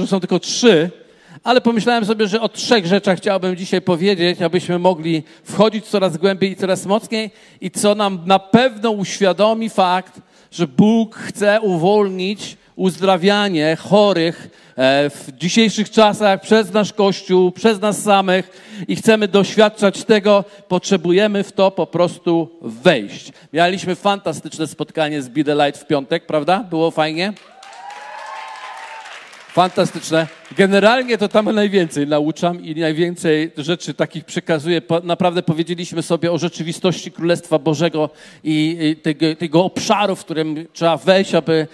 że są tylko trzy, ale pomyślałem sobie, że o trzech rzeczach chciałbym dzisiaj powiedzieć, abyśmy mogli wchodzić coraz głębiej i coraz mocniej i co nam na pewno uświadomi fakt, że Bóg chce uwolnić uzdrawianie chorych e, w dzisiejszych czasach przez nasz Kościół, przez nas samych i chcemy doświadczać tego, potrzebujemy w to po prostu wejść. Mieliśmy fantastyczne spotkanie z Be The Light w piątek, prawda? Było fajnie? Fantastyczne. Generalnie to tam najwięcej nauczam i najwięcej rzeczy takich przekazuję. Naprawdę powiedzieliśmy sobie o rzeczywistości Królestwa Bożego i tego, tego obszaru, w którym trzeba wejść, aby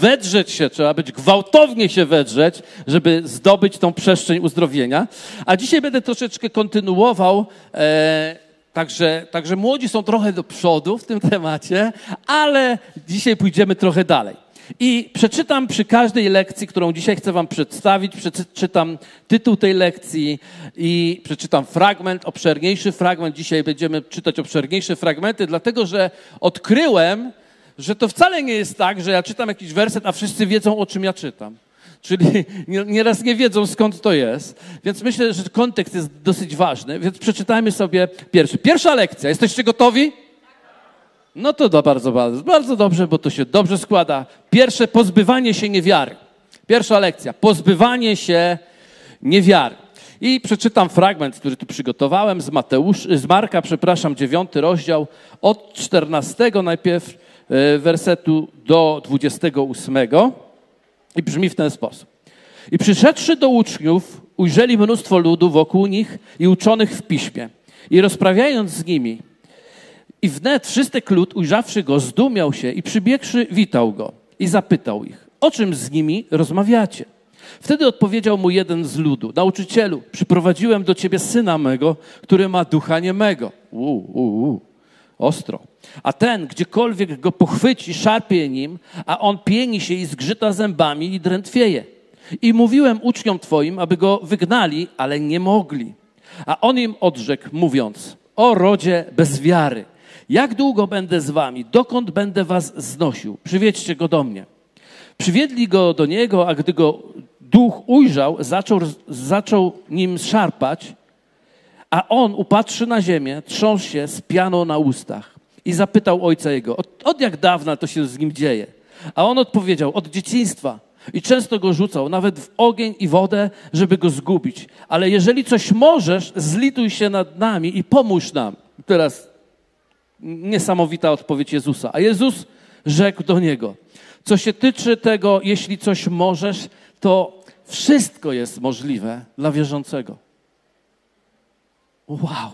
wedrzeć się, trzeba być gwałtownie się wedrzeć, żeby zdobyć tą przestrzeń uzdrowienia. A dzisiaj będę troszeczkę kontynuował. E, Także, także młodzi są trochę do przodu w tym temacie, ale dzisiaj pójdziemy trochę dalej. I przeczytam przy każdej lekcji, którą dzisiaj chcę Wam przedstawić, przeczytam tytuł tej lekcji i przeczytam fragment, obszerniejszy fragment. Dzisiaj będziemy czytać obszerniejsze fragmenty, dlatego że odkryłem, że to wcale nie jest tak, że ja czytam jakiś werset, a wszyscy wiedzą, o czym ja czytam. Czyli nieraz nie wiedzą, skąd to jest. Więc myślę, że kontekst jest dosyć ważny. Więc przeczytajmy sobie pierwszy. Pierwsza lekcja. Jesteście gotowi? No to do, bardzo, bardzo, bardzo dobrze, bo to się dobrze składa. Pierwsze, pozbywanie się niewiary. Pierwsza lekcja, pozbywanie się niewiary. I przeczytam fragment, który tu przygotowałem z, Mateusz, z Marka, przepraszam, dziewiąty rozdział, od 14 najpierw e, wersetu do 28 i brzmi w ten sposób. I przyszedłszy do uczniów, ujrzeli mnóstwo ludu wokół nich i uczonych w piśmie. I rozprawiając z nimi, i wnet wszystek lud, ujrzawszy go, zdumiał się i przybiegłszy, witał go i zapytał ich, o czym z nimi rozmawiacie? Wtedy odpowiedział mu jeden z ludu, nauczycielu, przyprowadziłem do ciebie syna mego, który ma ducha niemego. Uu, uu, uu. Ostro. A ten, gdziekolwiek go pochwyci, szarpie nim, a on pieni się i zgrzyta zębami i drętwieje. I mówiłem uczniom twoim, aby go wygnali, ale nie mogli. A on im odrzekł, mówiąc, o rodzie bez wiary. Jak długo będę z wami? Dokąd będę was znosił? Przywiedźcie go do mnie. Przywiedli go do niego, a gdy go duch ujrzał, zaczął, zaczął nim szarpać, a on upatrzy na ziemię, trząsł się z pianą na ustach i zapytał ojca jego, od, od jak dawna to się z nim dzieje? A on odpowiedział, od dzieciństwa. I często go rzucał, nawet w ogień i wodę, żeby go zgubić. Ale jeżeli coś możesz, zlituj się nad nami i pomóż nam. Teraz Niesamowita odpowiedź Jezusa. A Jezus rzekł do niego: Co się tyczy tego, jeśli coś możesz, to wszystko jest możliwe dla wierzącego. Wow,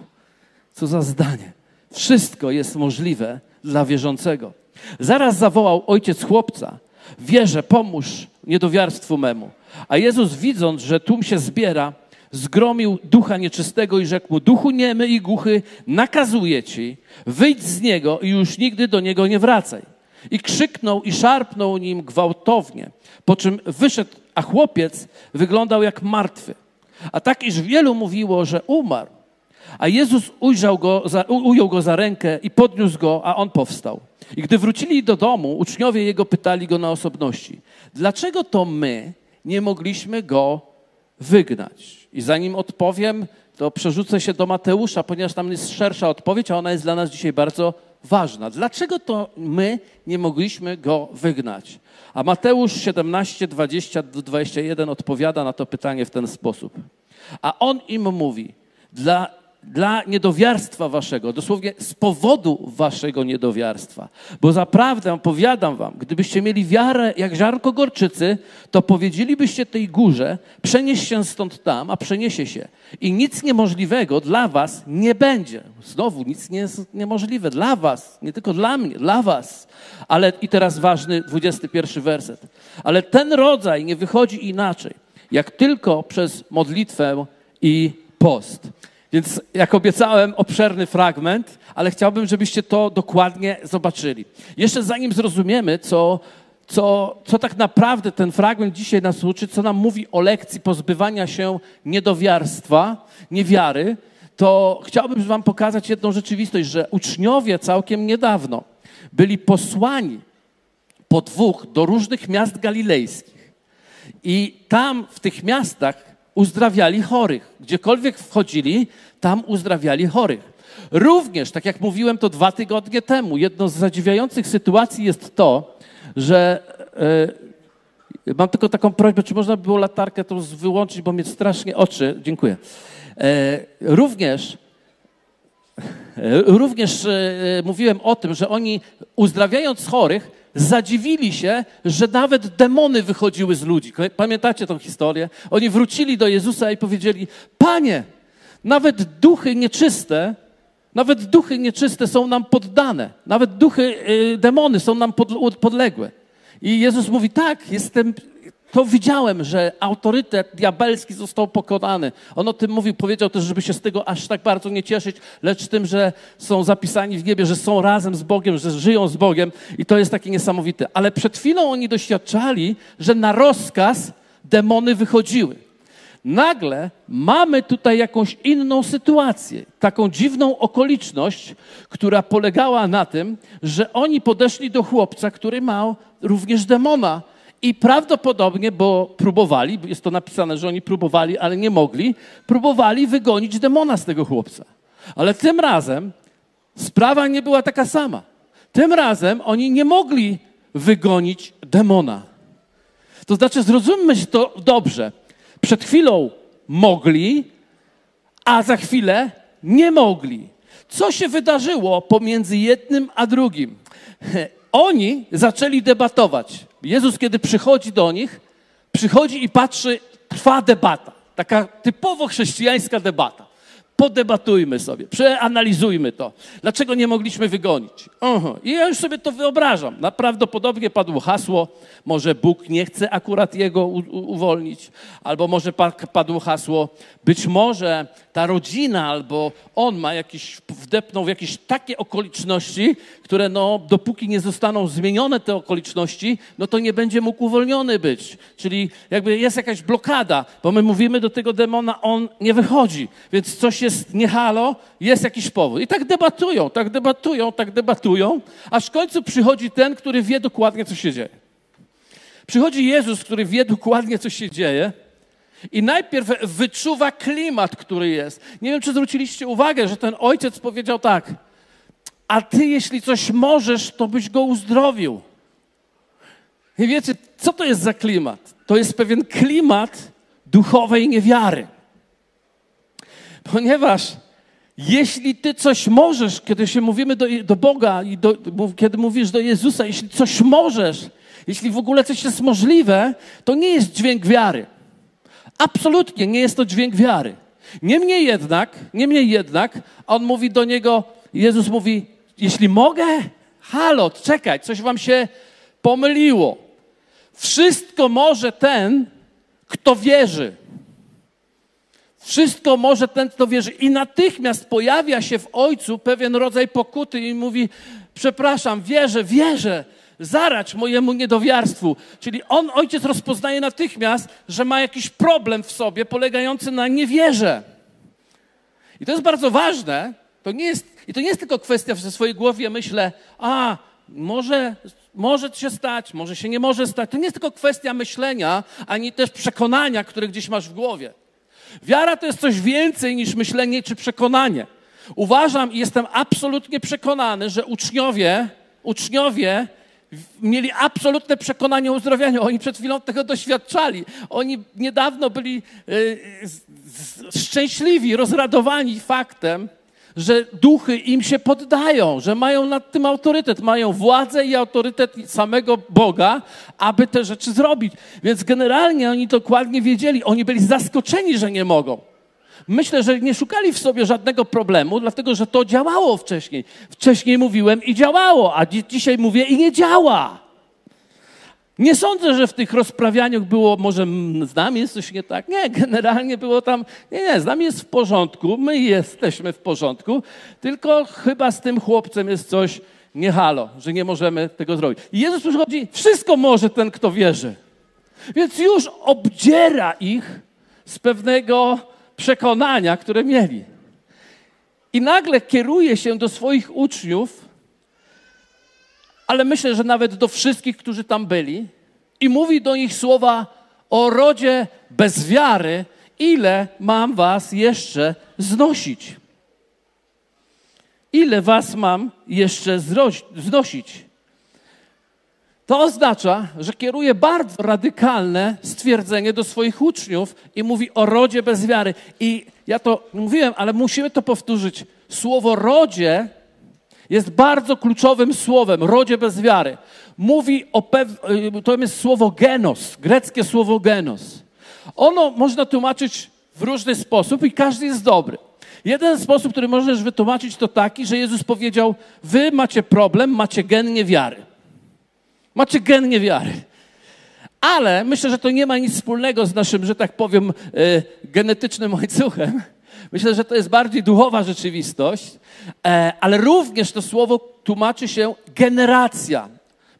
co za zdanie. Wszystko jest możliwe dla wierzącego. Zaraz zawołał ojciec chłopca: Wierzę, pomóż niedowiarstwu memu. A Jezus, widząc, że tłum się zbiera, zgromił ducha nieczystego i rzekł mu, duchu niemy i głuchy, nakazuję ci, wyjdź z niego i już nigdy do niego nie wracaj. I krzyknął i szarpnął nim gwałtownie, po czym wyszedł, a chłopiec wyglądał jak martwy. A tak, iż wielu mówiło, że umarł. A Jezus ujrzał go, ujął go za rękę i podniósł go, a on powstał. I gdy wrócili do domu, uczniowie jego pytali go na osobności, dlaczego to my nie mogliśmy go wygnać? I zanim odpowiem, to przerzucę się do Mateusza, ponieważ tam jest szersza odpowiedź, a ona jest dla nas dzisiaj bardzo ważna. Dlaczego to my nie mogliśmy go wygnać? A Mateusz 17, 20, 21 odpowiada na to pytanie w ten sposób. A on im mówi, dla dla niedowiarstwa waszego, dosłownie z powodu waszego niedowiarstwa. Bo zaprawdę powiadam wam, gdybyście mieli wiarę jak ziarnko gorczycy, to powiedzielibyście tej górze, przenieś się stąd tam, a przeniesie się. I nic niemożliwego dla was nie będzie. Znowu, nic nie jest niemożliwe dla was, nie tylko dla mnie, dla was. Ale i teraz ważny 21 werset. Ale ten rodzaj nie wychodzi inaczej, jak tylko przez modlitwę i post. Więc jak obiecałem, obszerny fragment, ale chciałbym, żebyście to dokładnie zobaczyli. Jeszcze zanim zrozumiemy, co, co, co tak naprawdę ten fragment dzisiaj nas uczy, co nam mówi o lekcji pozbywania się niedowiarstwa, niewiary, to chciałbym Wam pokazać jedną rzeczywistość, że uczniowie całkiem niedawno byli posłani po dwóch do różnych miast galilejskich I tam w tych miastach uzdrawiali chorych. Gdziekolwiek wchodzili, tam uzdrawiali chorych. Również, tak jak mówiłem to dwa tygodnie temu, jedną z zadziwiających sytuacji jest to, że e, mam tylko taką prośbę, czy można by było latarkę tą wyłączyć, bo mnie strasznie oczy. Dziękuję. E, również e, Również mówiłem o tym, że oni uzdrawiając chorych, zadziwili się, że nawet demony wychodziły z ludzi. Pamiętacie tą historię? Oni wrócili do Jezusa i powiedzieli: Panie, nawet duchy nieczyste nawet duchy nieczyste są nam poddane. Nawet duchy, y, demony są nam podległe. I Jezus mówi, tak, jestem, to widziałem, że autorytet diabelski został pokonany. On o tym mówił, powiedział też, żeby się z tego aż tak bardzo nie cieszyć, lecz tym, że są zapisani w niebie, że są razem z Bogiem, że żyją z Bogiem i to jest takie niesamowite. Ale przed chwilą oni doświadczali, że na rozkaz demony wychodziły. Nagle mamy tutaj jakąś inną sytuację, taką dziwną okoliczność, która polegała na tym, że oni podeszli do chłopca, który miał również demona. I prawdopodobnie, bo próbowali, jest to napisane, że oni próbowali, ale nie mogli, próbowali wygonić demona z tego chłopca. Ale tym razem sprawa nie była taka sama. Tym razem oni nie mogli wygonić demona. To znaczy, zrozummy to dobrze. Przed chwilą mogli, a za chwilę nie mogli. Co się wydarzyło pomiędzy jednym a drugim? Oni zaczęli debatować. Jezus, kiedy przychodzi do nich, przychodzi i patrzy, trwa debata. Taka typowo chrześcijańska debata podebatujmy sobie, przeanalizujmy to. Dlaczego nie mogliśmy wygonić? I ja już sobie to wyobrażam. Prawdopodobnie padło hasło, może Bóg nie chce akurat jego uwolnić, albo może padło hasło, być może ta rodzina albo on ma jakieś, wdepnął w jakieś takie okoliczności, które no, dopóki nie zostaną zmienione te okoliczności, no to nie będzie mógł uwolniony być. Czyli jakby jest jakaś blokada, bo my mówimy do tego demona, on nie wychodzi, więc coś jest nie halo, jest jakiś powód. I tak debatują, tak debatują, tak debatują, aż w końcu przychodzi ten, który wie dokładnie, co się dzieje. Przychodzi Jezus, który wie dokładnie, co się dzieje, i najpierw wyczuwa klimat, który jest. Nie wiem, czy zwróciliście uwagę, że ten ojciec powiedział tak: A ty, jeśli coś możesz, to byś go uzdrowił. I wiecie, co to jest za klimat? To jest pewien klimat duchowej niewiary. Ponieważ jeśli ty coś możesz, kiedy się mówimy do, do Boga i do, kiedy mówisz do Jezusa, jeśli coś możesz, jeśli w ogóle coś jest możliwe, to nie jest dźwięk wiary. Absolutnie nie jest to dźwięk wiary. Niemniej jednak, niemniej jednak, on mówi do niego, Jezus mówi, jeśli mogę, halo, czekaj, coś wam się pomyliło. Wszystko może ten, kto wierzy. Wszystko może ten, kto wierzy. I natychmiast pojawia się w Ojcu pewien rodzaj pokuty i mówi, przepraszam, wierzę, wierzę, zarać mojemu niedowiarstwu. Czyli on, ojciec, rozpoznaje natychmiast, że ma jakiś problem w sobie polegający na niewierze. I to jest bardzo ważne. To nie jest, I to nie jest tylko kwestia, że w swojej głowie myślę, a może, może się stać, może się nie może stać. To nie jest tylko kwestia myślenia, ani też przekonania, które gdzieś masz w głowie. Wiara to jest coś więcej niż myślenie czy przekonanie. Uważam i jestem absolutnie przekonany, że uczniowie, uczniowie mieli absolutne przekonanie o uzdrowieniu. Oni przed chwilą tego doświadczali. Oni niedawno byli e, szczęśliwi, rozradowani faktem, że duchy im się poddają, że mają nad tym autorytet, mają władzę i autorytet samego Boga, aby te rzeczy zrobić. Więc generalnie oni dokładnie wiedzieli, oni byli zaskoczeni, że nie mogą. Myślę, że nie szukali w sobie żadnego problemu, dlatego że to działało wcześniej. Wcześniej mówiłem i działało, a dzi dzisiaj mówię i nie działa. Nie sądzę, że w tych rozprawianiach było, może z nami jest coś nie tak. Nie, generalnie było tam, nie, nie, z nami jest w porządku, my jesteśmy w porządku, tylko chyba z tym chłopcem jest coś nie halo, że nie możemy tego zrobić. I Jezus przychodzi, wszystko może ten, kto wierzy. Więc już obdziera ich z pewnego przekonania, które mieli. I nagle kieruje się do swoich uczniów, ale myślę, że nawet do wszystkich, którzy tam byli, i mówi do nich słowa o rodzie bez wiary, ile mam was jeszcze znosić? Ile was mam jeszcze znosić? To oznacza, że kieruje bardzo radykalne stwierdzenie do swoich uczniów i mówi o rodzie bez wiary. I ja to mówiłem, ale musimy to powtórzyć. Słowo rodzie jest bardzo kluczowym słowem, rodzie bez wiary. Mówi o pew- to jest słowo genos, greckie słowo genos. Ono można tłumaczyć w różny sposób i każdy jest dobry. Jeden sposób, który możesz wytłumaczyć, to taki, że Jezus powiedział: Wy macie problem, macie gen niewiary. Macie gen niewiary. Ale myślę, że to nie ma nic wspólnego z naszym, że tak powiem, e, genetycznym łańcuchem. Myślę, że to jest bardziej duchowa rzeczywistość, e, ale również to słowo tłumaczy się generacja.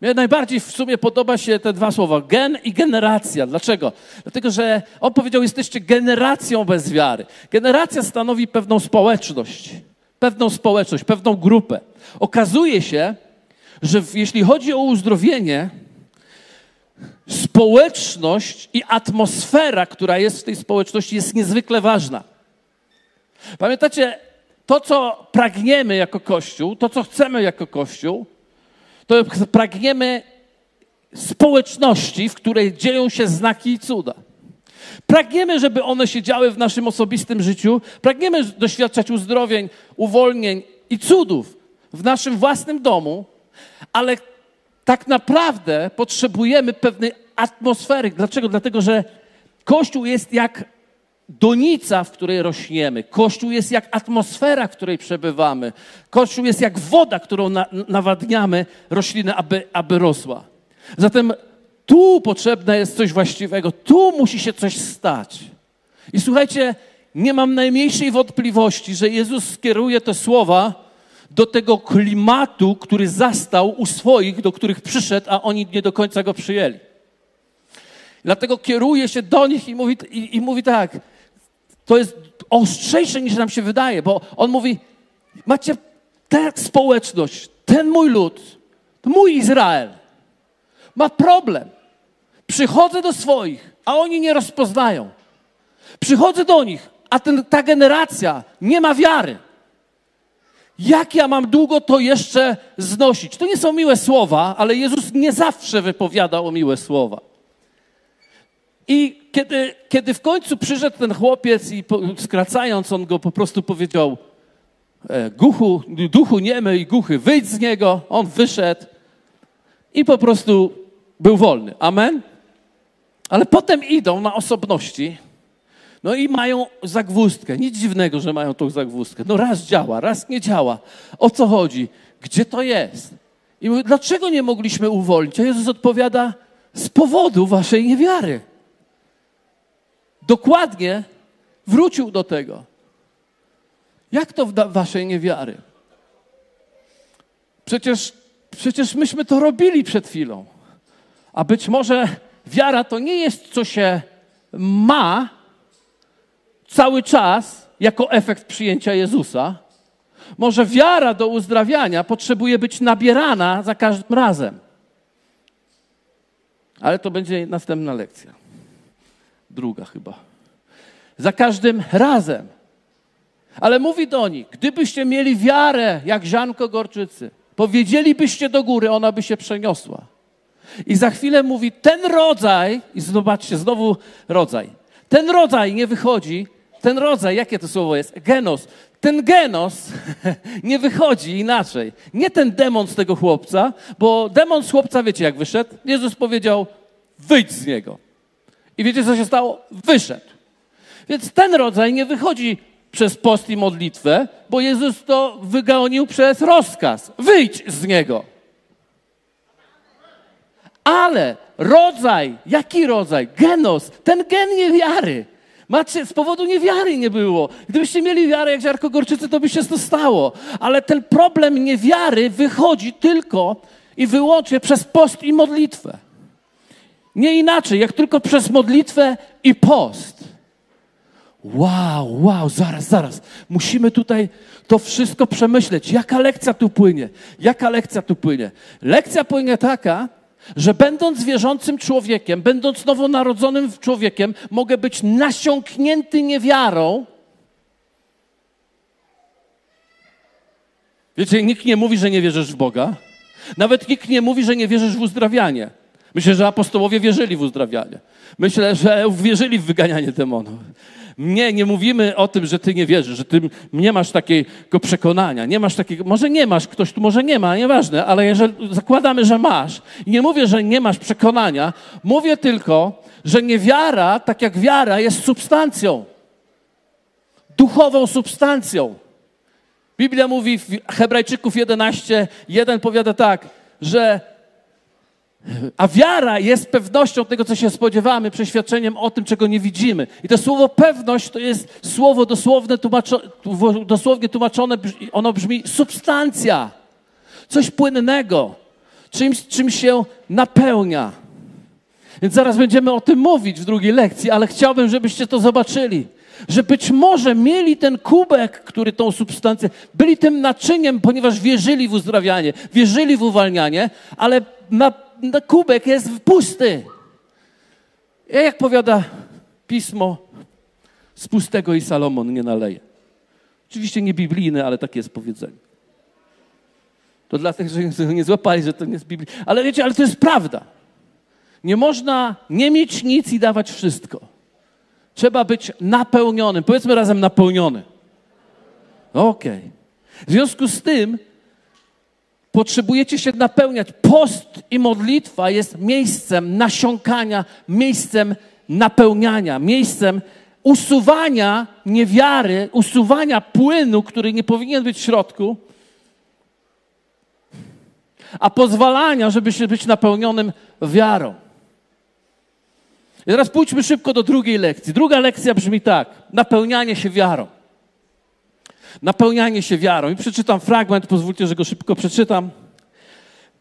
Mnie najbardziej w sumie podoba się te dwa słowa, gen i generacja. Dlaczego? Dlatego, że on powiedział, jesteście generacją bez wiary. Generacja stanowi pewną społeczność, pewną społeczność, pewną grupę. Okazuje się, że jeśli chodzi o uzdrowienie, społeczność i atmosfera, która jest w tej społeczności, jest niezwykle ważna. Pamiętacie, to co pragniemy jako Kościół, to co chcemy jako Kościół, to pragniemy społeczności, w której dzieją się znaki i cuda. Pragniemy, żeby one się działy w naszym osobistym życiu. Pragniemy doświadczać uzdrowień, uwolnień i cudów w naszym własnym domu, ale tak naprawdę potrzebujemy pewnej atmosfery. Dlaczego? Dlatego, że Kościół jest jak donica, w której rośniemy. Kościół jest jak atmosfera, w której przebywamy. Kościół jest jak woda, którą na, nawadniamy roślinę, aby, aby rosła. Zatem tu potrzebne jest coś właściwego, tu musi się coś stać. I słuchajcie, nie mam najmniejszej wątpliwości, że Jezus skieruje te słowa do tego klimatu, który zastał u swoich, do których przyszedł, a oni nie do końca go przyjęli. Dlatego kieruje się do nich i mówi, i, i mówi tak, to jest ostrzejsze niż nam się wydaje, bo on mówi, macie tę społeczność, ten mój lud, mój Izrael ma problem. Przychodzę do swoich, a oni nie rozpoznają. Przychodzę do nich, a ten, ta generacja nie ma wiary. Jak ja mam długo to jeszcze znosić? To nie są miłe słowa, ale Jezus nie zawsze wypowiada o miłe słowa. I kiedy, kiedy w końcu przyszedł ten chłopiec i po, skracając, on go po prostu powiedział e, guchu, duchu niemy i guchy, wyjdź z niego. On wyszedł i po prostu był wolny. Amen? Ale potem idą na osobności no i mają zagwózdkę. Nic dziwnego, że mają tą zagwózdkę. No raz działa, raz nie działa. O co chodzi? Gdzie to jest? I mówi, dlaczego nie mogliśmy uwolnić? A Jezus odpowiada, z powodu waszej niewiary. Dokładnie wrócił do tego. Jak to w waszej niewiary? Przecież, przecież myśmy to robili przed chwilą. A być może wiara to nie jest, co się ma, cały czas jako efekt przyjęcia Jezusa. Może wiara do uzdrawiania potrzebuje być nabierana za każdym razem. Ale to będzie następna lekcja. Druga chyba. Za każdym razem. Ale mówi do nich, gdybyście mieli wiarę jak ziarnko gorczycy, powiedzielibyście do góry, ona by się przeniosła. I za chwilę mówi, ten rodzaj, i zobaczcie, znowu rodzaj, ten rodzaj nie wychodzi ten rodzaj, jakie to słowo jest? Genos. Ten genos nie wychodzi inaczej. Nie ten demon z tego chłopca, bo demon z chłopca, wiecie jak wyszedł? Jezus powiedział, wyjdź z niego. I wiecie co się stało? Wyszedł. Więc ten rodzaj nie wychodzi przez post i modlitwę, bo Jezus to wygonił przez rozkaz. Wyjdź z niego. Ale rodzaj, jaki rodzaj? Genos, ten gen niewiary Macie, z powodu niewiary nie było. Gdybyście mieli wiarę jak ziarko gorczycy, to by się to stało. Ale ten problem niewiary wychodzi tylko i wyłącznie przez post i modlitwę. Nie inaczej, jak tylko przez modlitwę i post. Wow, wow, zaraz, zaraz. Musimy tutaj to wszystko przemyśleć. Jaka lekcja tu płynie? Jaka lekcja tu płynie? Lekcja płynie taka, że będąc wierzącym człowiekiem, będąc nowonarodzonym człowiekiem, mogę być nasiąknięty niewiarą. Wiecie, nikt nie mówi, że nie wierzysz w Boga. Nawet nikt nie mówi, że nie wierzysz w uzdrawianie. Myślę, że apostołowie wierzyli w uzdrawianie. Myślę, że wierzyli w wyganianie demonów. Nie, nie mówimy o tym, że ty nie wierzysz, że ty nie masz takiego przekonania, nie masz takiego, może nie masz, ktoś tu może nie ma, nieważne, ale jeżeli zakładamy, że masz nie mówię, że nie masz przekonania, mówię tylko, że niewiara, tak jak wiara, jest substancją. Duchową substancją. Biblia mówi w Hebrajczyków 11, 1 powiada tak, że a wiara jest pewnością tego, co się spodziewamy, przeświadczeniem o tym, czego nie widzimy. I to słowo pewność to jest słowo dosłowne tłumaczo, dosłownie tłumaczone, ono brzmi substancja, coś płynnego, czymś, czym się napełnia. Więc zaraz będziemy o tym mówić w drugiej lekcji, ale chciałbym, żebyście to zobaczyli. Że być może mieli ten kubek, który tą substancję, byli tym naczyniem, ponieważ wierzyli w uzdrawianie, wierzyli w uwalnianie, ale na kubek jest pusty. Jak powiada pismo, z pustego i Salomon nie naleje. Oczywiście nie biblijne, ale takie jest powiedzenie. To dla tych, że nie złapali, że to nie jest Biblii. Ale wiecie, ale to jest prawda. Nie można nie mieć nic i dawać wszystko. Trzeba być napełnionym. Powiedzmy razem napełniony. Okej. Okay. W związku z tym Potrzebujecie się napełniać. Post i modlitwa jest miejscem nasiąkania, miejscem napełniania, miejscem usuwania niewiary, usuwania płynu, który nie powinien być w środku, a pozwalania, żeby się być napełnionym wiarą. I teraz pójdźmy szybko do drugiej lekcji. Druga lekcja brzmi tak: napełnianie się wiarą napełnianie się wiarą. I przeczytam fragment, pozwólcie, że go szybko przeczytam.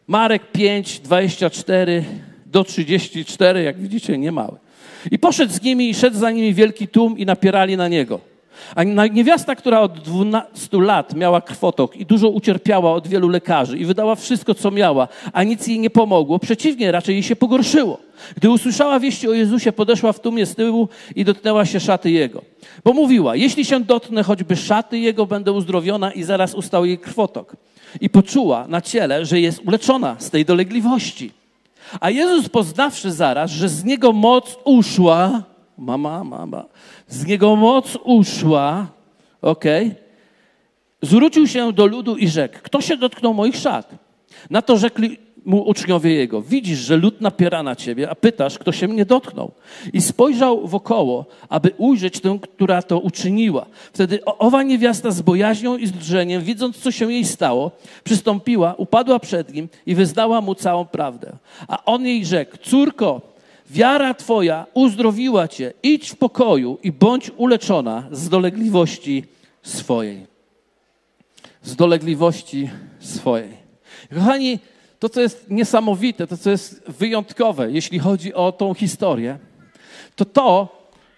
Marek 5, 24 do 34, jak widzicie, nie mały. I poszedł z nimi i szedł za nimi wielki tłum i napierali na niego. A niewiasta, która od 12 lat miała krwotok i dużo ucierpiała od wielu lekarzy i wydała wszystko, co miała, a nic jej nie pomogło, przeciwnie, raczej jej się pogorszyło. Gdy usłyszała wieści o Jezusie, podeszła w tłumie z tyłu i dotknęła się szaty Jego. Bo mówiła, jeśli się dotknę choćby szaty Jego, będę uzdrowiona i zaraz ustał jej krwotok. I poczuła na ciele, że jest uleczona z tej dolegliwości. A Jezus poznawszy zaraz, że z Niego moc uszła, mama, mama, z niego moc uszła, ok, zwrócił się do ludu i rzekł, kto się dotknął moich szat? Na to rzekli mu uczniowie jego, widzisz, że lud napiera na ciebie, a pytasz, kto się mnie dotknął. I spojrzał wokoło, aby ujrzeć tę, która to uczyniła. Wtedy owa niewiasta z bojaźnią i z drżeniem, widząc, co się jej stało, przystąpiła, upadła przed nim i wyznała mu całą prawdę. A on jej rzekł, córko, Wiara Twoja uzdrowiła Cię. Idź w pokoju i bądź uleczona z dolegliwości swojej. Z dolegliwości swojej. Kochani, to, co jest niesamowite, to, co jest wyjątkowe, jeśli chodzi o tą historię, to to,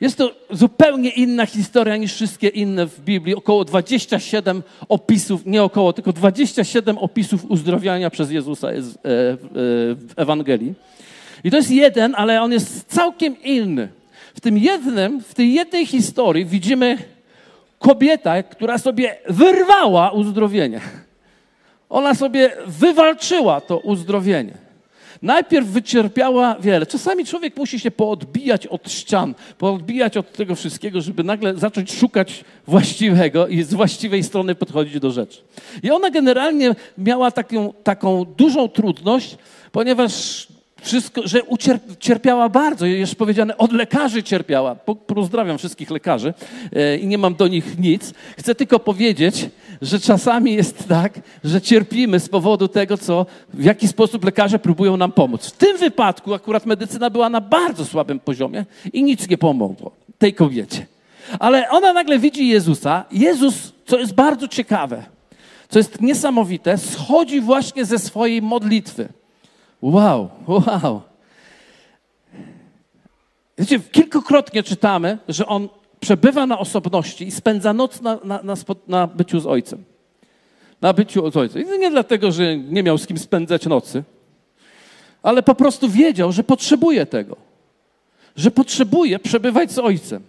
jest to zupełnie inna historia niż wszystkie inne w Biblii. Około 27 opisów, nie około, tylko 27 opisów uzdrowienia przez Jezusa jest w e, Ewangelii. I to jest jeden, ale on jest całkiem inny. W tym jednym, w tej jednej historii widzimy kobietę, która sobie wyrwała uzdrowienie. Ona sobie wywalczyła to uzdrowienie. Najpierw wycierpiała wiele. Czasami człowiek musi się poodbijać od ścian, poodbijać od tego wszystkiego, żeby nagle zacząć szukać właściwego i z właściwej strony podchodzić do rzeczy. I ona generalnie miała taką, taką dużą trudność, ponieważ wszystko, że cierpiała bardzo, jest powiedziane, od lekarzy cierpiała. Pozdrawiam wszystkich lekarzy e, i nie mam do nich nic. Chcę tylko powiedzieć, że czasami jest tak, że cierpimy z powodu tego, co, w jaki sposób lekarze próbują nam pomóc. W tym wypadku akurat medycyna była na bardzo słabym poziomie i nic nie pomogło tej kobiecie. Ale ona nagle widzi Jezusa. Jezus, co jest bardzo ciekawe, co jest niesamowite, schodzi właśnie ze swojej modlitwy. Wow, wow. Wiecie, kilkukrotnie czytamy, że on przebywa na osobności i spędza noc na, na, na, na byciu z ojcem. Na byciu z ojcem. I nie dlatego, że nie miał z kim spędzać nocy, ale po prostu wiedział, że potrzebuje tego. Że potrzebuje przebywać z Ojcem.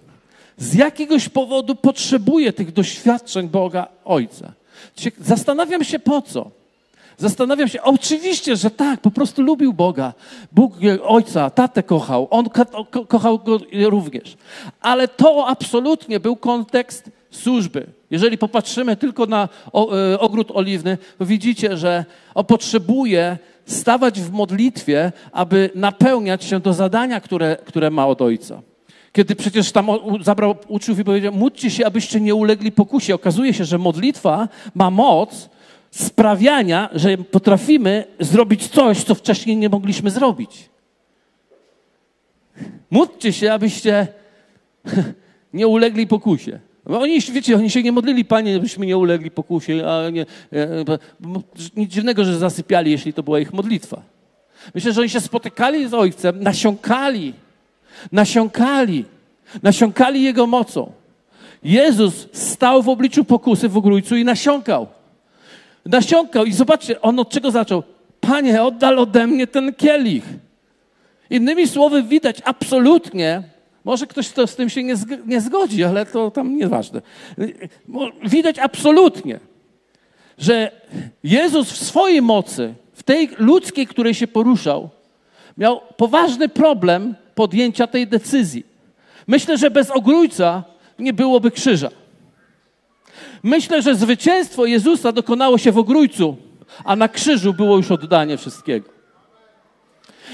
Z jakiegoś powodu potrzebuje tych doświadczeń Boga Ojca. Zastanawiam się po co. Zastanawiam się, oczywiście, że tak, po prostu lubił Boga. Bóg ojca, tatę kochał, on ko kochał go również. Ale to absolutnie był kontekst służby. Jeżeli popatrzymy tylko na e, ogród oliwny, to widzicie, że on potrzebuje stawać w modlitwie, aby napełniać się do zadania, które, które ma od ojca. Kiedy przecież tam zabrał uczniów i powiedział, módlcie się, abyście nie ulegli pokusie. Okazuje się, że modlitwa ma moc sprawiania, że potrafimy zrobić coś, co wcześniej nie mogliśmy zrobić. Módlcie się, abyście nie ulegli pokusie. Oni, wiecie, oni się nie modlili, Panie, abyśmy nie ulegli pokusie, a nie, e, nic dziwnego, że zasypiali, jeśli to była ich modlitwa. Myślę, że oni się spotykali z Ojcem, nasiąkali, nasiąkali, nasiąkali Jego mocą. Jezus stał w obliczu pokusy w ogrójcu i nasiąkał. Nasiąkał i zobaczcie, on od czego zaczął? Panie, oddal ode mnie ten kielich. Innymi słowy, widać absolutnie, może ktoś to z tym się nie, nie zgodzi, ale to tam nieważne. Widać absolutnie, że Jezus w swojej mocy, w tej ludzkiej, której się poruszał, miał poważny problem podjęcia tej decyzji. Myślę, że bez ogrójca nie byłoby krzyża. Myślę, że zwycięstwo Jezusa dokonało się w ogrójcu, a na krzyżu było już oddanie wszystkiego.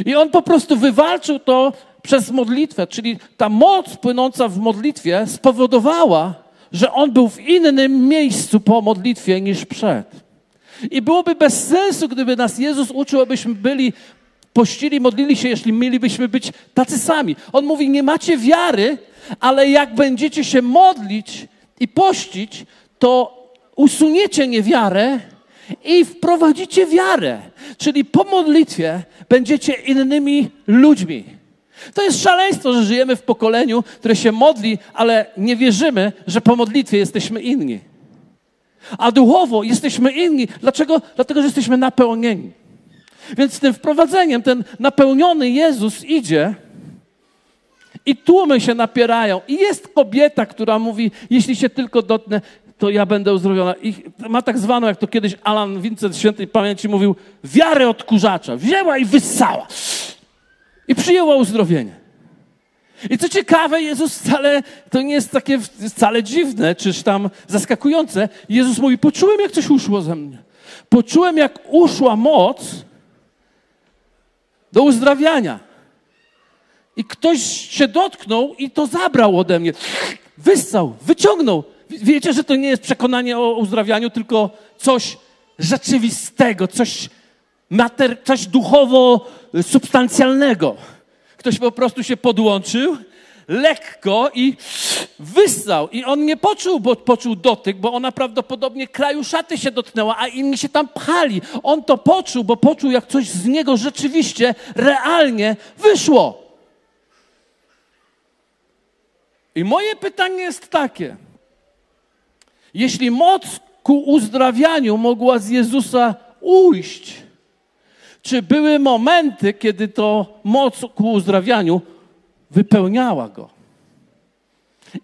I on po prostu wywalczył to przez modlitwę, czyli ta moc płynąca w modlitwie spowodowała, że on był w innym miejscu po modlitwie niż przed. I byłoby bez sensu, gdyby nas Jezus uczył, abyśmy byli pościli, modlili się, jeśli mielibyśmy być tacy sami. On mówi, nie macie wiary, ale jak będziecie się modlić i pościć, to usuniecie niewiarę i wprowadzicie wiarę. Czyli po modlitwie będziecie innymi ludźmi. To jest szaleństwo, że żyjemy w pokoleniu, które się modli, ale nie wierzymy, że po modlitwie jesteśmy inni. A duchowo jesteśmy inni. Dlaczego? Dlatego, że jesteśmy napełnieni. Więc z tym wprowadzeniem ten napełniony Jezus idzie i tłumy się napierają. I jest kobieta, która mówi, jeśli się tylko dotknę, to ja będę uzdrowiona. I ma tak zwaną, jak to kiedyś Alan Vincent Świętej Pamięci mówił, wiarę odkurzacza. Wzięła i wyssała. I przyjęła uzdrowienie. I co ciekawe, Jezus wcale, to nie jest takie wcale dziwne, czyż tam zaskakujące. Jezus mówi, poczułem, jak coś uszło ze mnie. Poczułem, jak uszła moc do uzdrawiania. I ktoś się dotknął i to zabrał ode mnie. Wyssał, wyciągnął. Wiecie, że to nie jest przekonanie o uzdrawianiu, tylko coś rzeczywistego, coś, mater, coś duchowo substancjalnego. Ktoś po prostu się podłączył lekko i wyssał. I on nie poczuł, bo poczuł dotyk, bo ona prawdopodobnie kraju szaty się dotknęła, a inni się tam pchali. On to poczuł, bo poczuł, jak coś z niego rzeczywiście, realnie wyszło. I moje pytanie jest takie. Jeśli moc ku uzdrawianiu mogła z Jezusa ujść, czy były momenty, kiedy to moc ku uzdrawianiu wypełniała go?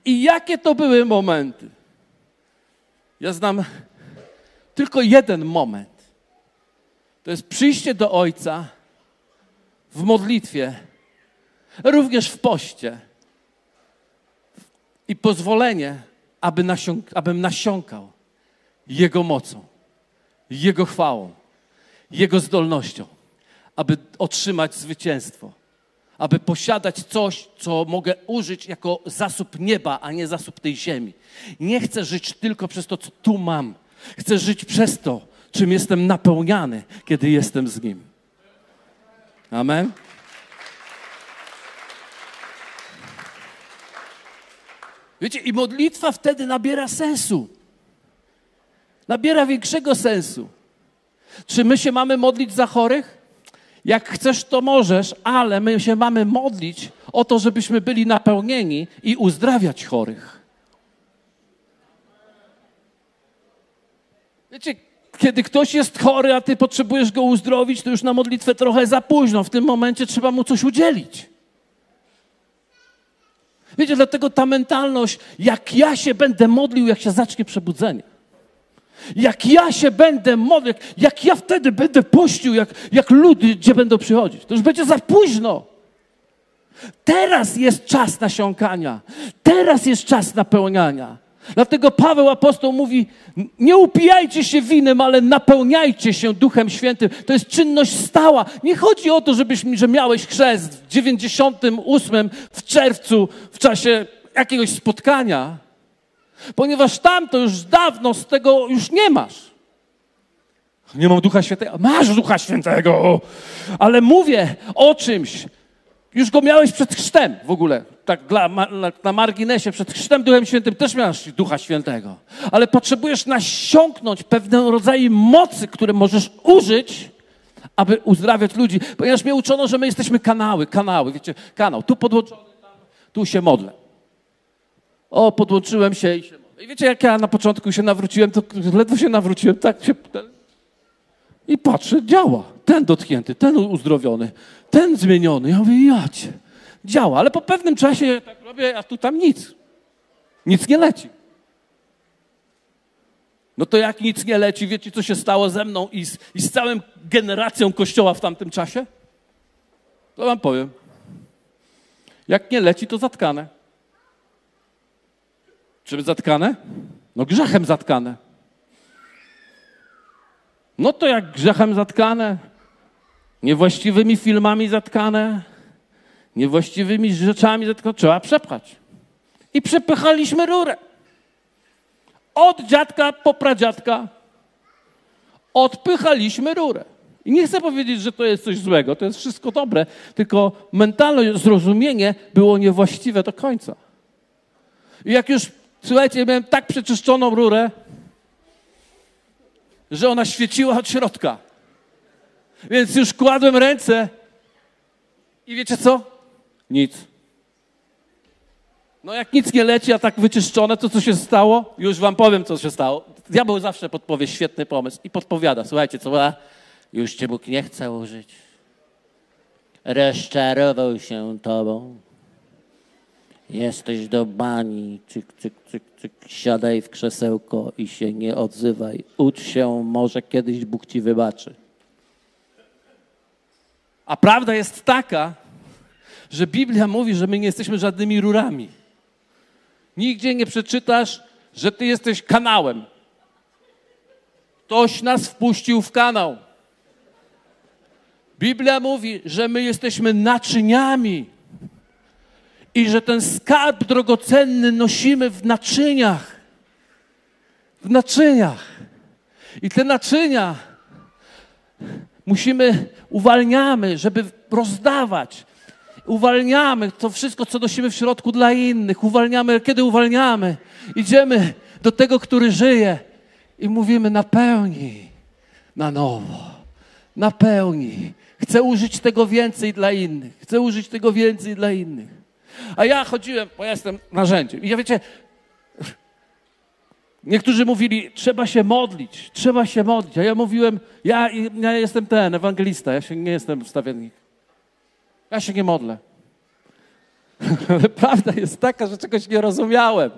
I jakie to były momenty? Ja znam tylko jeden moment. To jest przyjście do Ojca w modlitwie, również w poście i pozwolenie, aby nasiąk, abym nasiąkał Jego mocą, Jego chwałą, Jego zdolnością, aby otrzymać zwycięstwo, aby posiadać coś, co mogę użyć jako zasób nieba, a nie zasób tej ziemi. Nie chcę żyć tylko przez to, co tu mam. Chcę żyć przez to, czym jestem napełniany, kiedy jestem z Nim. Amen. Wiecie, i modlitwa wtedy nabiera sensu. Nabiera większego sensu. Czy my się mamy modlić za chorych? Jak chcesz, to możesz, ale my się mamy modlić o to, żebyśmy byli napełnieni i uzdrawiać chorych. Wiecie, kiedy ktoś jest chory, a ty potrzebujesz go uzdrowić, to już na modlitwę trochę za późno. W tym momencie trzeba mu coś udzielić. Wiecie, dlatego ta mentalność, jak ja się będę modlił, jak się zacznie przebudzenie. Jak ja się będę modlił, jak ja wtedy będę pościł, jak, jak ludy gdzie będą przychodzić. To już będzie za późno. Teraz jest czas nasiąkania. Teraz jest czas napełniania. Dlatego Paweł apostoł mówi: Nie upijajcie się winem, ale napełniajcie się Duchem Świętym. To jest czynność stała. Nie chodzi o to, żebyś, że miałeś chrzest w 98 w czerwcu w czasie jakiegoś spotkania, ponieważ tam to już dawno z tego już nie masz. Nie mam Ducha Świętego. Masz Ducha Świętego, ale mówię o czymś. Już go miałeś przed chrztem w ogóle tak dla, na marginesie, przed chrztem Duchem Świętym też miałeś Ducha Świętego. Ale potrzebujesz nasiąknąć pewne rodzaje mocy, które możesz użyć, aby uzdrawiać ludzi. Ponieważ mnie uczono, że my jesteśmy kanały, kanały, wiecie, kanał. Tu podłączony, tu się modlę. O, podłączyłem się i się modlę. I wiecie, jak ja na początku się nawróciłem, to ledwo się nawróciłem, tak się... I patrzę, działa. Ten dotknięty, ten uzdrowiony, ten zmieniony. Ja mówię, jacie działa, ale po pewnym czasie tak robię, a tu tam nic. Nic nie leci. No to jak nic nie leci, wiecie, co się stało ze mną i z, i z całą generacją kościoła w tamtym czasie? To wam powiem. Jak nie leci, to zatkane. Czym zatkane? No grzechem zatkane. No to jak grzechem zatkane, niewłaściwymi filmami zatkane, niewłaściwymi rzeczami, tylko trzeba przepchać. I przepychaliśmy rurę. Od dziadka po pradziadka odpychaliśmy rurę. I nie chcę powiedzieć, że to jest coś złego, to jest wszystko dobre, tylko mentalne zrozumienie było niewłaściwe do końca. I jak już, słuchajcie, miałem tak przeczyszczoną rurę, że ona świeciła od środka. Więc już kładłem ręce i wiecie co? Nic. No jak nic nie leci, a tak wyczyszczone, to co się stało? Już wam powiem, co się stało. Diabeł zawsze podpowie świetny pomysł i podpowiada. Słuchajcie, co a, już cię Bóg nie chce użyć. Rozczarował się tobą. Jesteś do bani, cyk, cyk, cyk, cyk. Siadaj w krzesełko i się nie odzywaj. Ucz się, może kiedyś Bóg ci wybaczy. A prawda jest taka, że Biblia mówi, że my nie jesteśmy żadnymi rurami. Nigdzie nie przeczytasz, że ty jesteś kanałem. Ktoś nas wpuścił w kanał. Biblia mówi, że my jesteśmy naczyniami i że ten skarb drogocenny nosimy w naczyniach. W naczyniach. I te naczynia musimy, uwalniamy, żeby rozdawać uwalniamy to wszystko, co nosimy w środku dla innych. Uwalniamy, kiedy uwalniamy, idziemy do tego, który żyje i mówimy: napełnij na nowo, napełnij. Chcę użyć tego więcej dla innych. Chcę użyć tego więcej dla innych. A ja chodziłem, bo ja jestem narzędziem. I ja wiecie, niektórzy mówili, trzeba się modlić, trzeba się modlić. A ja mówiłem, ja, ja jestem ten, ewangelista, ja się nie jestem wstawiennik. Ja się nie modlę. Ale prawda jest taka, że czegoś nie rozumiałem.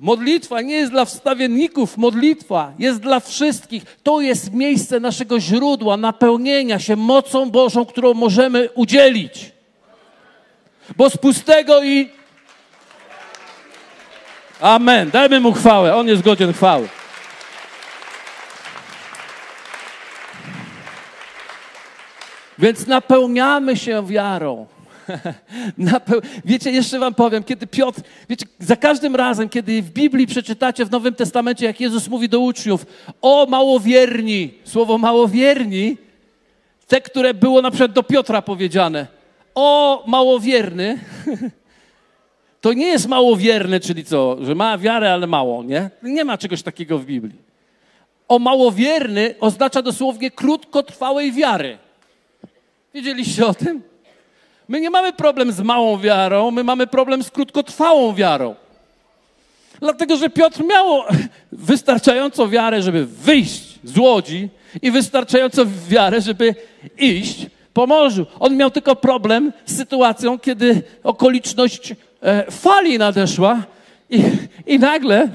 Modlitwa nie jest dla wstawienników, modlitwa jest dla wszystkich. To jest miejsce naszego źródła, napełnienia się mocą Bożą, którą możemy udzielić. Bo z pustego i. Amen. Dajmy mu chwałę. On jest godzien chwały. Więc napełniamy się wiarą. Wiecie, jeszcze wam powiem, kiedy Piotr, wiecie, za każdym razem, kiedy w Biblii przeczytacie w Nowym Testamencie, jak Jezus mówi do uczniów, o małowierni, słowo małowierni, te, które było na przykład do Piotra powiedziane, o małowierny, to nie jest małowierny, czyli co, że ma wiarę, ale mało, nie? Nie ma czegoś takiego w Biblii. O małowierny oznacza dosłownie krótkotrwałej wiary. Wiedzieliście o tym? My nie mamy problem z małą wiarą, my mamy problem z krótkotrwałą wiarą. Dlatego, że Piotr miał wystarczającą wiarę, żeby wyjść z łodzi i wystarczającą wiarę, żeby iść po morzu. On miał tylko problem z sytuacją, kiedy okoliczność fali nadeszła i, i nagle,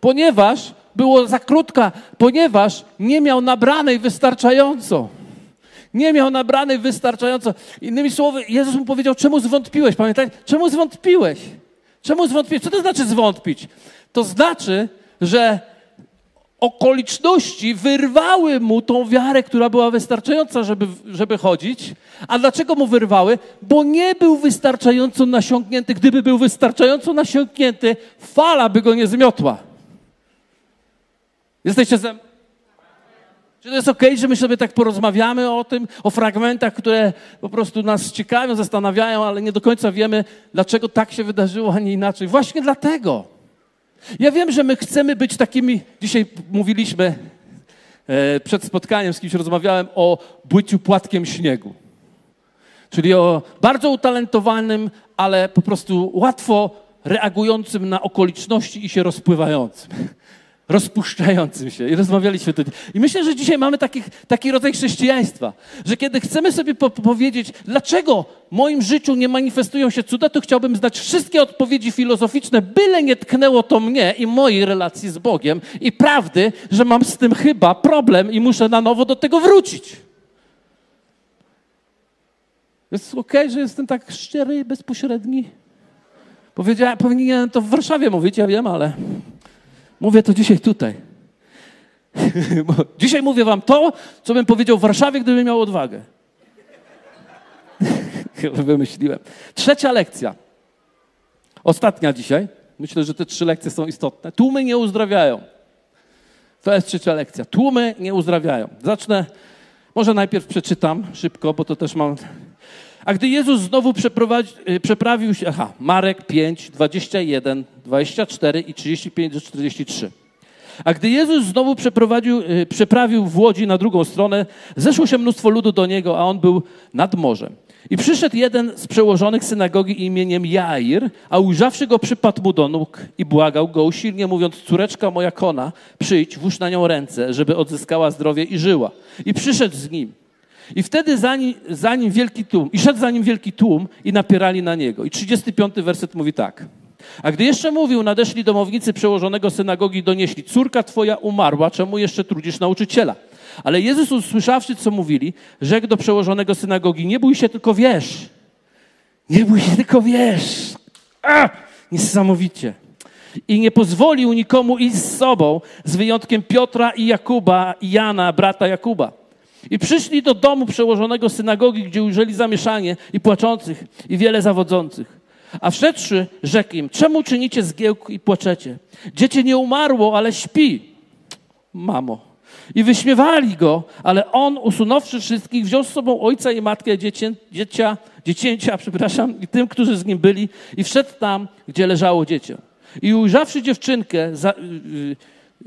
ponieważ było za krótka, ponieważ nie miał nabranej wystarczająco. Nie miał nabranej wystarczająco. Innymi słowy, Jezus mu powiedział, czemu zwątpiłeś? Pamiętaj, czemu zwątpiłeś? Czemu zwątpiłeś? Co to znaczy zwątpić? To znaczy, że okoliczności wyrwały mu tą wiarę, która była wystarczająca, żeby, żeby chodzić. A dlaczego mu wyrwały? Bo nie był wystarczająco nasiąknięty. Gdyby był wystarczająco nasiąknięty, fala by go nie zmiotła. Jesteście ze mną? Czy to jest ok, że my sobie tak porozmawiamy o tym, o fragmentach, które po prostu nas ciekawią, zastanawiają, ale nie do końca wiemy, dlaczego tak się wydarzyło, a nie inaczej. Właśnie dlatego. Ja wiem, że my chcemy być takimi. Dzisiaj mówiliśmy e, przed spotkaniem z kimś rozmawiałem o byciu płatkiem śniegu. Czyli o bardzo utalentowanym, ale po prostu łatwo reagującym na okoliczności i się rozpływającym rozpuszczającym się. I rozmawialiśmy tutaj. I myślę, że dzisiaj mamy taki, taki rodzaj chrześcijaństwa, że kiedy chcemy sobie po powiedzieć, dlaczego w moim życiu nie manifestują się cuda, to chciałbym znać wszystkie odpowiedzi filozoficzne, byle nie tknęło to mnie i mojej relacji z Bogiem i prawdy, że mam z tym chyba problem i muszę na nowo do tego wrócić. Jest okej, okay, że jestem tak szczery i bezpośredni? Powiedziałem, powinienem to w Warszawie mówić, ja wiem, ale Mówię to dzisiaj tutaj. dzisiaj mówię wam to, co bym powiedział w Warszawie, gdybym miał odwagę. Chyba wymyśliłem. Trzecia lekcja. Ostatnia dzisiaj. Myślę, że te trzy lekcje są istotne. Tłumy nie uzdrawiają. To jest trzecia lekcja. Tłumy nie uzdrawiają. Zacznę, może najpierw przeczytam szybko, bo to też mam. A gdy Jezus znowu y, przeprawił się, aha, Marek 5, 21, 24 i 35 do 43. A gdy Jezus znowu przeprowadził, y, przeprawił w łodzi na drugą stronę, zeszło się mnóstwo ludu do niego, a on był nad morzem. I przyszedł jeden z przełożonych synagogi imieniem Jair, a ujrzawszy go przypadł mu do nóg i błagał go usilnie, mówiąc, córeczka moja kona, przyjdź, włóż na nią ręce, żeby odzyskała zdrowie i żyła. I przyszedł z nim. I wtedy za nim, za nim wielki tłum, i szedł za nim wielki tłum i napierali na niego. I 35 werset mówi tak. A gdy jeszcze mówił, nadeszli domownicy przełożonego synagogi i donieśli, córka twoja umarła, czemu jeszcze trudzisz nauczyciela? Ale Jezus usłyszawszy, co mówili, rzekł do przełożonego synagogi, nie bój się, tylko wiesz. Nie bój się, tylko wiesz. A! Niesamowicie. I nie pozwolił nikomu iść z sobą, z wyjątkiem Piotra i Jakuba i Jana, brata Jakuba. I przyszli do domu przełożonego synagogi, gdzie ujrzeli zamieszanie i płaczących, i wiele zawodzących. A wszedłszy, rzekł im, czemu czynicie zgiełk i płaczecie? Dziecię nie umarło, ale śpi. Mamo. I wyśmiewali go, ale on, usunąwszy wszystkich, wziął z sobą ojca i matkę dziecię, dziecia, dziecięcia, przepraszam, i tym, którzy z nim byli, i wszedł tam, gdzie leżało dziecię. I ujrzawszy dziewczynkę, za,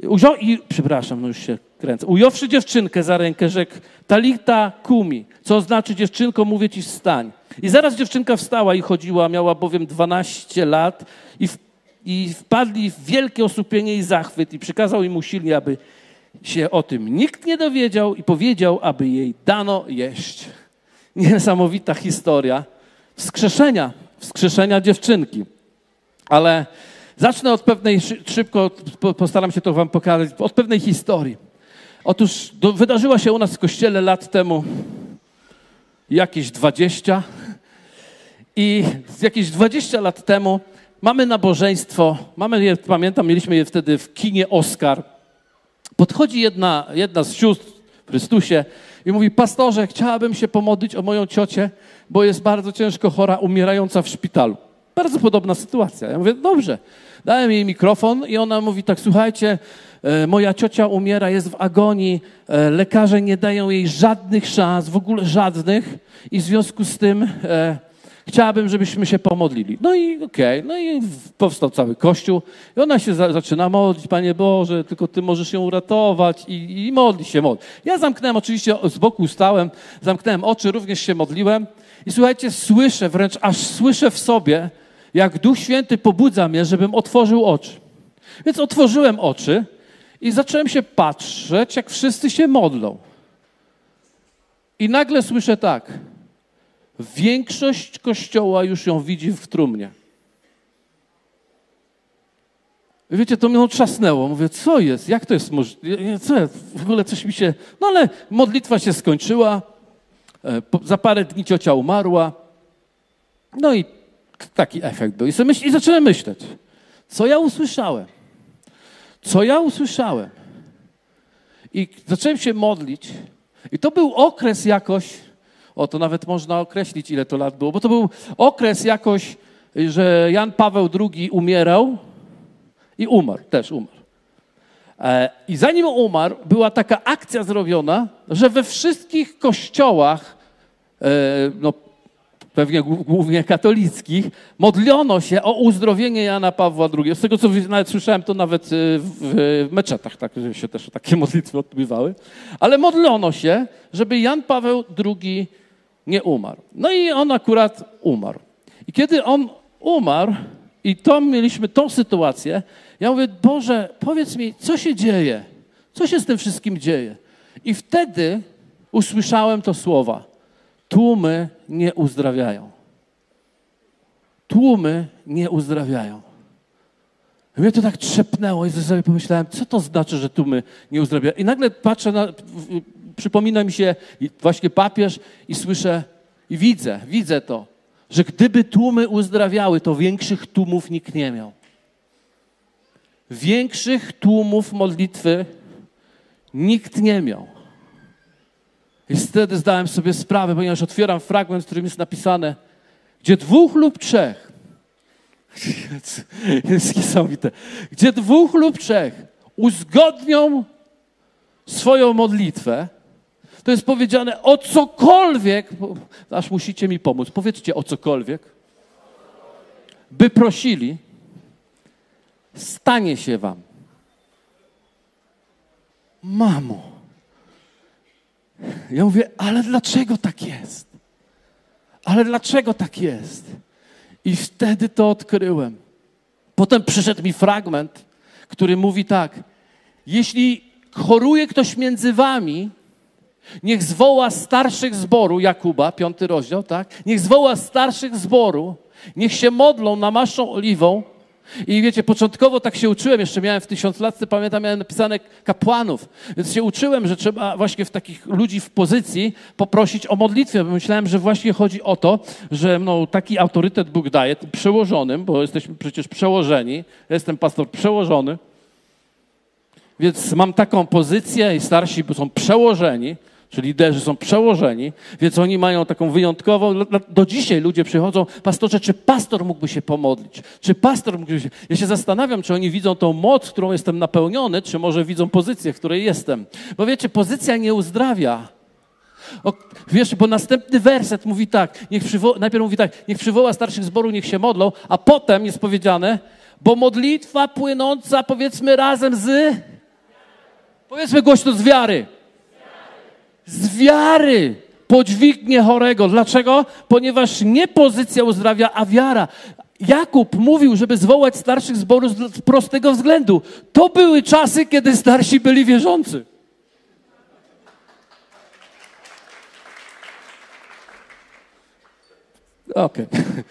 yy, ujrzał, i, przepraszam, no już się kręcę. Ująwszy dziewczynkę za rękę, rzekł, talita kumi, co znaczy dziewczynko, mówię ci wstań. I zaraz dziewczynka wstała i chodziła, miała bowiem 12 lat i, w, i wpadli w wielkie osłupienie i zachwyt i przykazał im usilnie, aby się o tym nikt nie dowiedział i powiedział, aby jej dano jeść. Niesamowita historia wskrzeszenia, wskrzeszenia dziewczynki. Ale zacznę od pewnej, szybko postaram się to wam pokazać, od pewnej historii. Otóż do, wydarzyła się u nas w kościele lat temu jakieś 20 i jakieś 20 lat temu mamy nabożeństwo, mamy je, pamiętam, mieliśmy je wtedy w kinie Oscar. Podchodzi jedna, jedna z sióstr w Chrystusie i mówi, pastorze, chciałabym się pomodlić o moją ciocię, bo jest bardzo ciężko chora, umierająca w szpitalu. Bardzo podobna sytuacja. Ja mówię, dobrze. Dałem jej mikrofon i ona mówi tak, słuchajcie, moja ciocia umiera, jest w agonii, e, lekarze nie dają jej żadnych szans, w ogóle żadnych i w związku z tym e, chciałabym, żebyśmy się pomodlili. No i okej, okay. no i powstał cały kościół i ona się za, zaczyna modlić, Panie Boże, tylko Ty możesz ją uratować i, i modli się, modli. Ja zamknąłem, oczywiście z boku stałem, zamknąłem oczy, również się modliłem i słuchajcie, słyszę, wręcz aż słyszę w sobie, jak Duch Święty pobudza mnie, żebym otworzył oczy. Więc otworzyłem oczy i zacząłem się patrzeć, jak wszyscy się modlą. I nagle słyszę tak. Większość kościoła już ją widzi w trumnie. Wiecie, to mnie otrzasnęło. Mówię, co jest? Jak to jest możliwe? Co? W ogóle coś mi się... No ale modlitwa się skończyła. E, za parę dni ciocia umarła. No i taki efekt był. I, myśl, I zacząłem myśleć, co ja usłyszałem? Co ja usłyszałem? I zacząłem się modlić. I to był okres jakoś, o to nawet można określić, ile to lat było, bo to był okres jakoś, że Jan Paweł II umierał i umarł, też umarł. E, I zanim umarł, była taka akcja zrobiona, że we wszystkich kościołach, e, no pewnie głównie katolickich, modlono się o uzdrowienie Jana Pawła II. Z tego, co nawet słyszałem, to nawet e, w meczetach tak, się też takie modlitwy odbywały. Ale modlono się, żeby Jan Paweł II nie umarł. No i on akurat umarł. I kiedy on umarł, i to mieliśmy tą sytuację, ja mówię, Boże, powiedz mi, co się dzieje? Co się z tym wszystkim dzieje? I wtedy usłyszałem to słowa. Tłumy nie uzdrawiają. Tłumy nie uzdrawiają. Mnie to tak trzepnęło i sobie pomyślałem, co to znaczy, że tłumy nie uzdrawiają. I nagle patrzę, na, przypomina mi się właśnie papież i słyszę i widzę, widzę to, że gdyby tłumy uzdrawiały, to większych tłumów nikt nie miał. Większych tłumów modlitwy nikt nie miał. I wtedy zdałem sobie sprawę, ponieważ otwieram fragment, w którym jest napisane, gdzie dwóch lub trzech, jest niesamowite, gdzie dwóch lub trzech uzgodnią swoją modlitwę, to jest powiedziane o cokolwiek, aż musicie mi pomóc, powiedzcie o cokolwiek, by prosili, stanie się wam. Mamo. Ja mówię, ale dlaczego tak jest? Ale dlaczego tak jest? I wtedy to odkryłem. Potem przyszedł mi fragment, który mówi tak: Jeśli choruje ktoś między wami, niech zwoła starszych zboru, Jakuba, piąty rozdział, tak? Niech zwoła starszych zboru, niech się modlą namaszczą oliwą i wiecie, początkowo tak się uczyłem, jeszcze miałem w tysiąc lat, pamiętam, miałem napisane kapłanów, więc się uczyłem, że trzeba właśnie w takich ludzi w pozycji poprosić o modlitwę, myślałem, że właśnie chodzi o to, że no, taki autorytet Bóg daje przełożonym, bo jesteśmy przecież przełożeni, ja jestem pastor przełożony, więc mam taką pozycję i starsi są przełożeni, Czyli liderzy są przełożeni, więc oni mają taką wyjątkową. Do dzisiaj ludzie przychodzą, pastorze, czy pastor mógłby się pomodlić? Czy pastor mógłby się. Ja się zastanawiam, czy oni widzą tą moc, którą jestem napełniony, czy może widzą pozycję, w której jestem. Bo wiecie, pozycja nie uzdrawia. O, wiesz, bo następny werset mówi tak, niech przywo- najpierw mówi tak, niech przywoła starszych zboru, niech się modlą, a potem jest powiedziane, bo modlitwa płynąca, powiedzmy razem z, powiedzmy głośno z wiary z wiary podźwignie chorego. Dlaczego? Ponieważ nie pozycja uzdrawia, a wiara. Jakub mówił, żeby zwołać starszych zborów z prostego względu. To były czasy, kiedy starsi byli wierzący. Okej. Okay.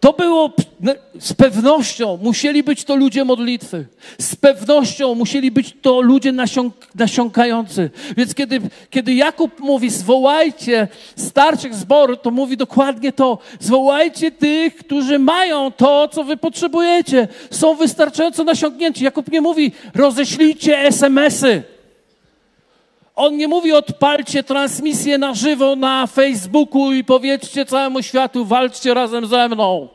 To było no, z pewnością, musieli być to ludzie modlitwy. Z pewnością musieli być to ludzie nasiąk, nasiąkający. Więc kiedy, kiedy Jakub mówi, zwołajcie starszych zboru, to mówi dokładnie to. Zwołajcie tych, którzy mają to, co wy potrzebujecie. Są wystarczająco nasiąknięci. Jakub nie mówi, roześlijcie SMS-y. On nie mówi odpalcie transmisję na żywo na Facebooku i powiedzcie całemu światu, walczcie razem ze mną.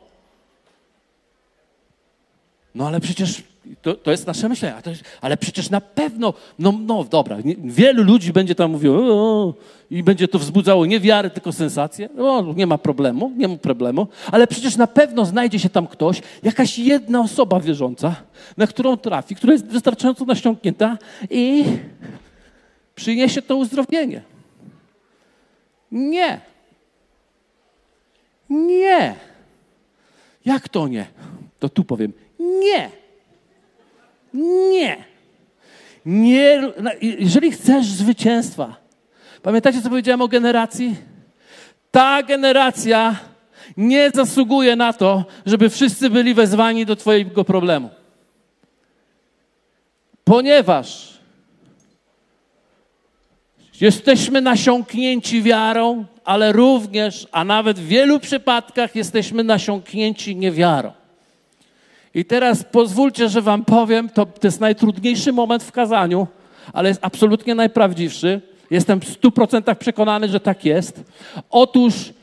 No ale przecież to, to jest nasze myślenie, ale przecież na pewno, no, no dobra, nie, wielu ludzi będzie tam mówiło i będzie to wzbudzało nie wiarę, tylko sensację. No, nie ma problemu, nie ma problemu, ale przecież na pewno znajdzie się tam ktoś, jakaś jedna osoba wierząca, na którą trafi, która jest wystarczająco nasiąknięta i przyniesie to uzdrowienie. Nie. Nie. Jak to nie? To tu powiem. Nie. Nie. Nie. Jeżeli chcesz zwycięstwa, pamiętacie, co powiedziałem o generacji? Ta generacja nie zasługuje na to, żeby wszyscy byli wezwani do Twojego problemu. Ponieważ jesteśmy nasiąknięci wiarą, ale również, a nawet w wielu przypadkach jesteśmy nasiąknięci niewiarą. I teraz pozwólcie, że Wam powiem, to, to jest najtrudniejszy moment w kazaniu, ale jest absolutnie najprawdziwszy. Jestem w stu procentach przekonany, że tak jest. Otóż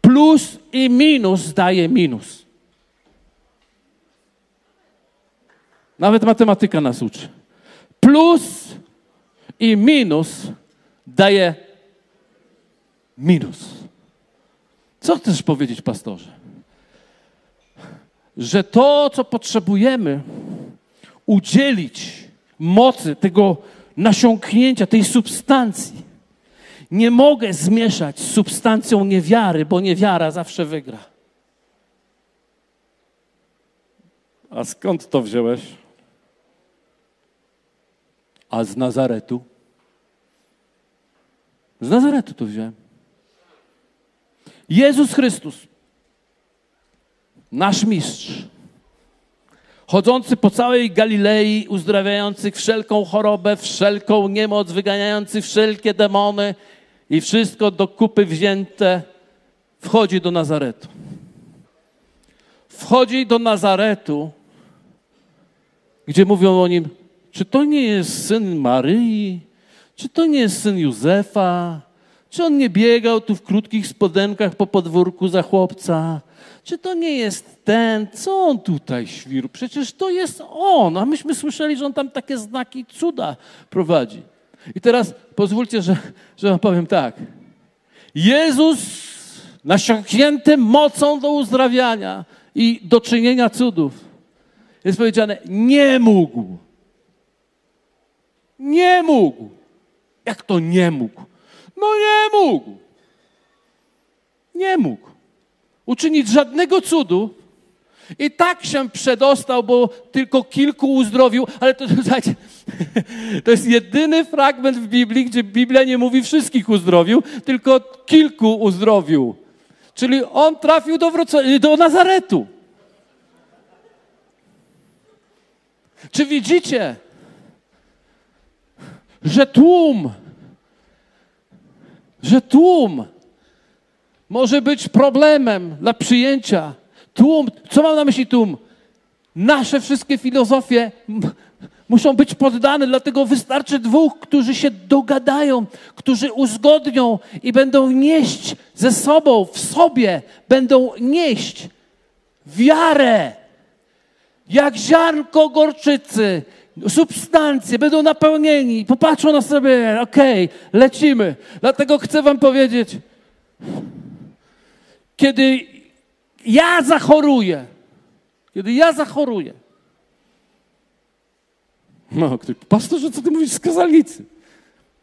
plus i minus daje minus. Nawet matematyka nas uczy. Plus i minus daje minus. Co chcesz powiedzieć, pastorze? Że to, co potrzebujemy udzielić mocy tego nasiąknięcia, tej substancji, nie mogę zmieszać z substancją niewiary, bo niewiara zawsze wygra. A skąd to wziąłeś? A z Nazaretu? Z Nazaretu to wziąłem. Jezus Chrystus, nasz mistrz, chodzący po całej Galilei, uzdrawiający wszelką chorobę, wszelką niemoc, wyganiający wszelkie demony i wszystko do kupy wzięte, wchodzi do Nazaretu. Wchodzi do Nazaretu, gdzie mówią o nim, czy to nie jest syn Maryi? Czy to nie jest syn Józefa? Czy on nie biegał tu w krótkich spodenkach po podwórku za chłopca? Czy to nie jest ten? Co on tutaj świru? Przecież to jest on, a myśmy słyszeli, że on tam takie znaki cuda prowadzi. I teraz pozwólcie, że, że wam powiem tak. Jezus nasiąknięty mocą do uzdrawiania i do czynienia cudów jest powiedziane, nie mógł. Nie mógł. Jak to nie mógł? No nie mógł. Nie mógł uczynić żadnego cudu, i tak się przedostał, bo tylko kilku uzdrowił, ale to, słuchajcie, to jest jedyny fragment w Biblii, gdzie Biblia nie mówi wszystkich uzdrowił, tylko kilku uzdrowił. Czyli on trafił do, Wroc- do Nazaretu. Czy widzicie, że tłum, że tłum może być problemem dla przyjęcia Tłum, co mam na myśli tłum? Nasze wszystkie filozofie muszą być poddane, dlatego wystarczy dwóch, którzy się dogadają, którzy uzgodnią i będą nieść ze sobą, w sobie, będą nieść wiarę, jak ziarnko gorczycy, substancje, będą napełnieni, popatrzą na sobie, okej, okay, lecimy. Dlatego chcę wam powiedzieć, kiedy ja zachoruję, kiedy ja zachoruję, no, pastorze, co ty mówisz z kazalnicy?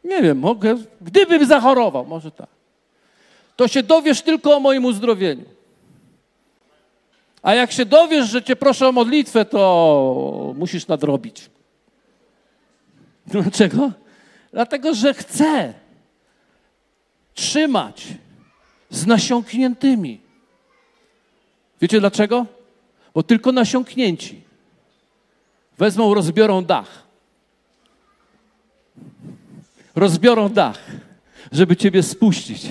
Nie wiem, mogę, gdybym zachorował, może tak. To się dowiesz tylko o moim uzdrowieniu. A jak się dowiesz, że cię proszę o modlitwę, to musisz nadrobić. Dlaczego? Dlatego, że chcę trzymać z nasiąkniętymi Wiecie dlaczego? Bo tylko nasiąknięci wezmą, rozbiorą dach. Rozbiorą dach, żeby Ciebie spuścić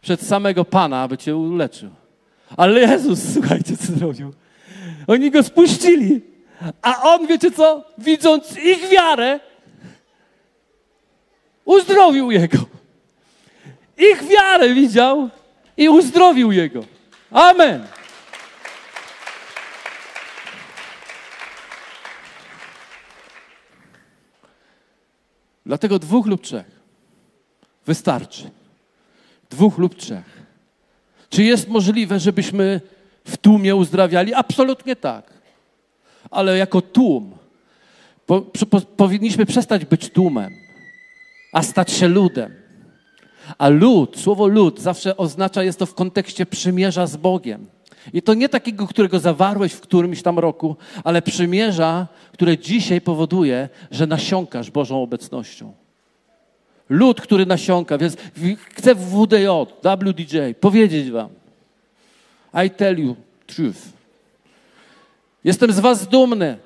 przed samego Pana, aby Cię uleczył. Ale Jezus, słuchajcie, co zrobił. Oni go spuścili, a on, wiecie co, widząc ich wiarę, uzdrowił jego. Ich wiarę widział i uzdrowił jego. Amen. Dlatego dwóch lub trzech wystarczy. Dwóch lub trzech. Czy jest możliwe, żebyśmy w tłumie uzdrawiali? Absolutnie tak. Ale jako tłum po, po, powinniśmy przestać być tłumem, a stać się ludem. A lud, słowo lud zawsze oznacza, jest to w kontekście przymierza z Bogiem. I to nie takiego, którego zawarłeś w którymś tam roku, ale przymierza, które dzisiaj powoduje, że nasiąkasz Bożą obecnością. Lud, który nasiąka, więc chcę w WDJ, WDJ powiedzieć wam. I tell you truth. Jestem z was dumny.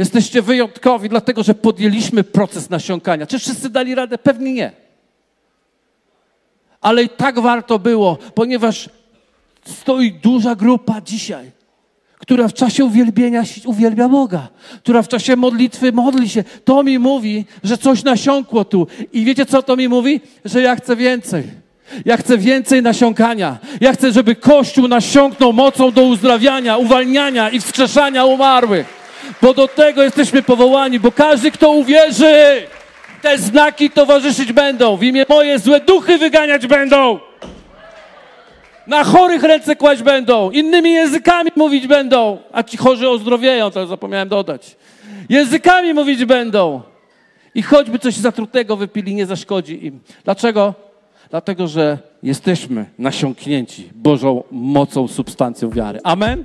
Jesteście wyjątkowi, dlatego że podjęliśmy proces nasiąkania. Czy wszyscy dali radę? Pewnie nie. Ale i tak warto było, ponieważ stoi duża grupa dzisiaj, która w czasie uwielbienia uwielbia Boga, która w czasie modlitwy modli się. To mi mówi, że coś nasiąkło tu. I wiecie, co to mi mówi? Że ja chcę więcej. Ja chcę więcej nasiąkania. Ja chcę, żeby Kościół nasiąknął mocą do uzdrawiania, uwalniania i wskrzeszania umarłych. Bo do tego jesteśmy powołani, bo każdy, kto uwierzy, te znaki towarzyszyć będą. W imię moje złe duchy wyganiać będą. Na chorych ręce kłaść będą. Innymi językami mówić będą. A ci chorzy ozdrowieją, to zapomniałem dodać. Językami mówić będą. I choćby coś zatrutego wypili, nie zaszkodzi im. Dlaczego? Dlatego, że jesteśmy nasiąknięci Bożą mocą, substancją wiary. Amen?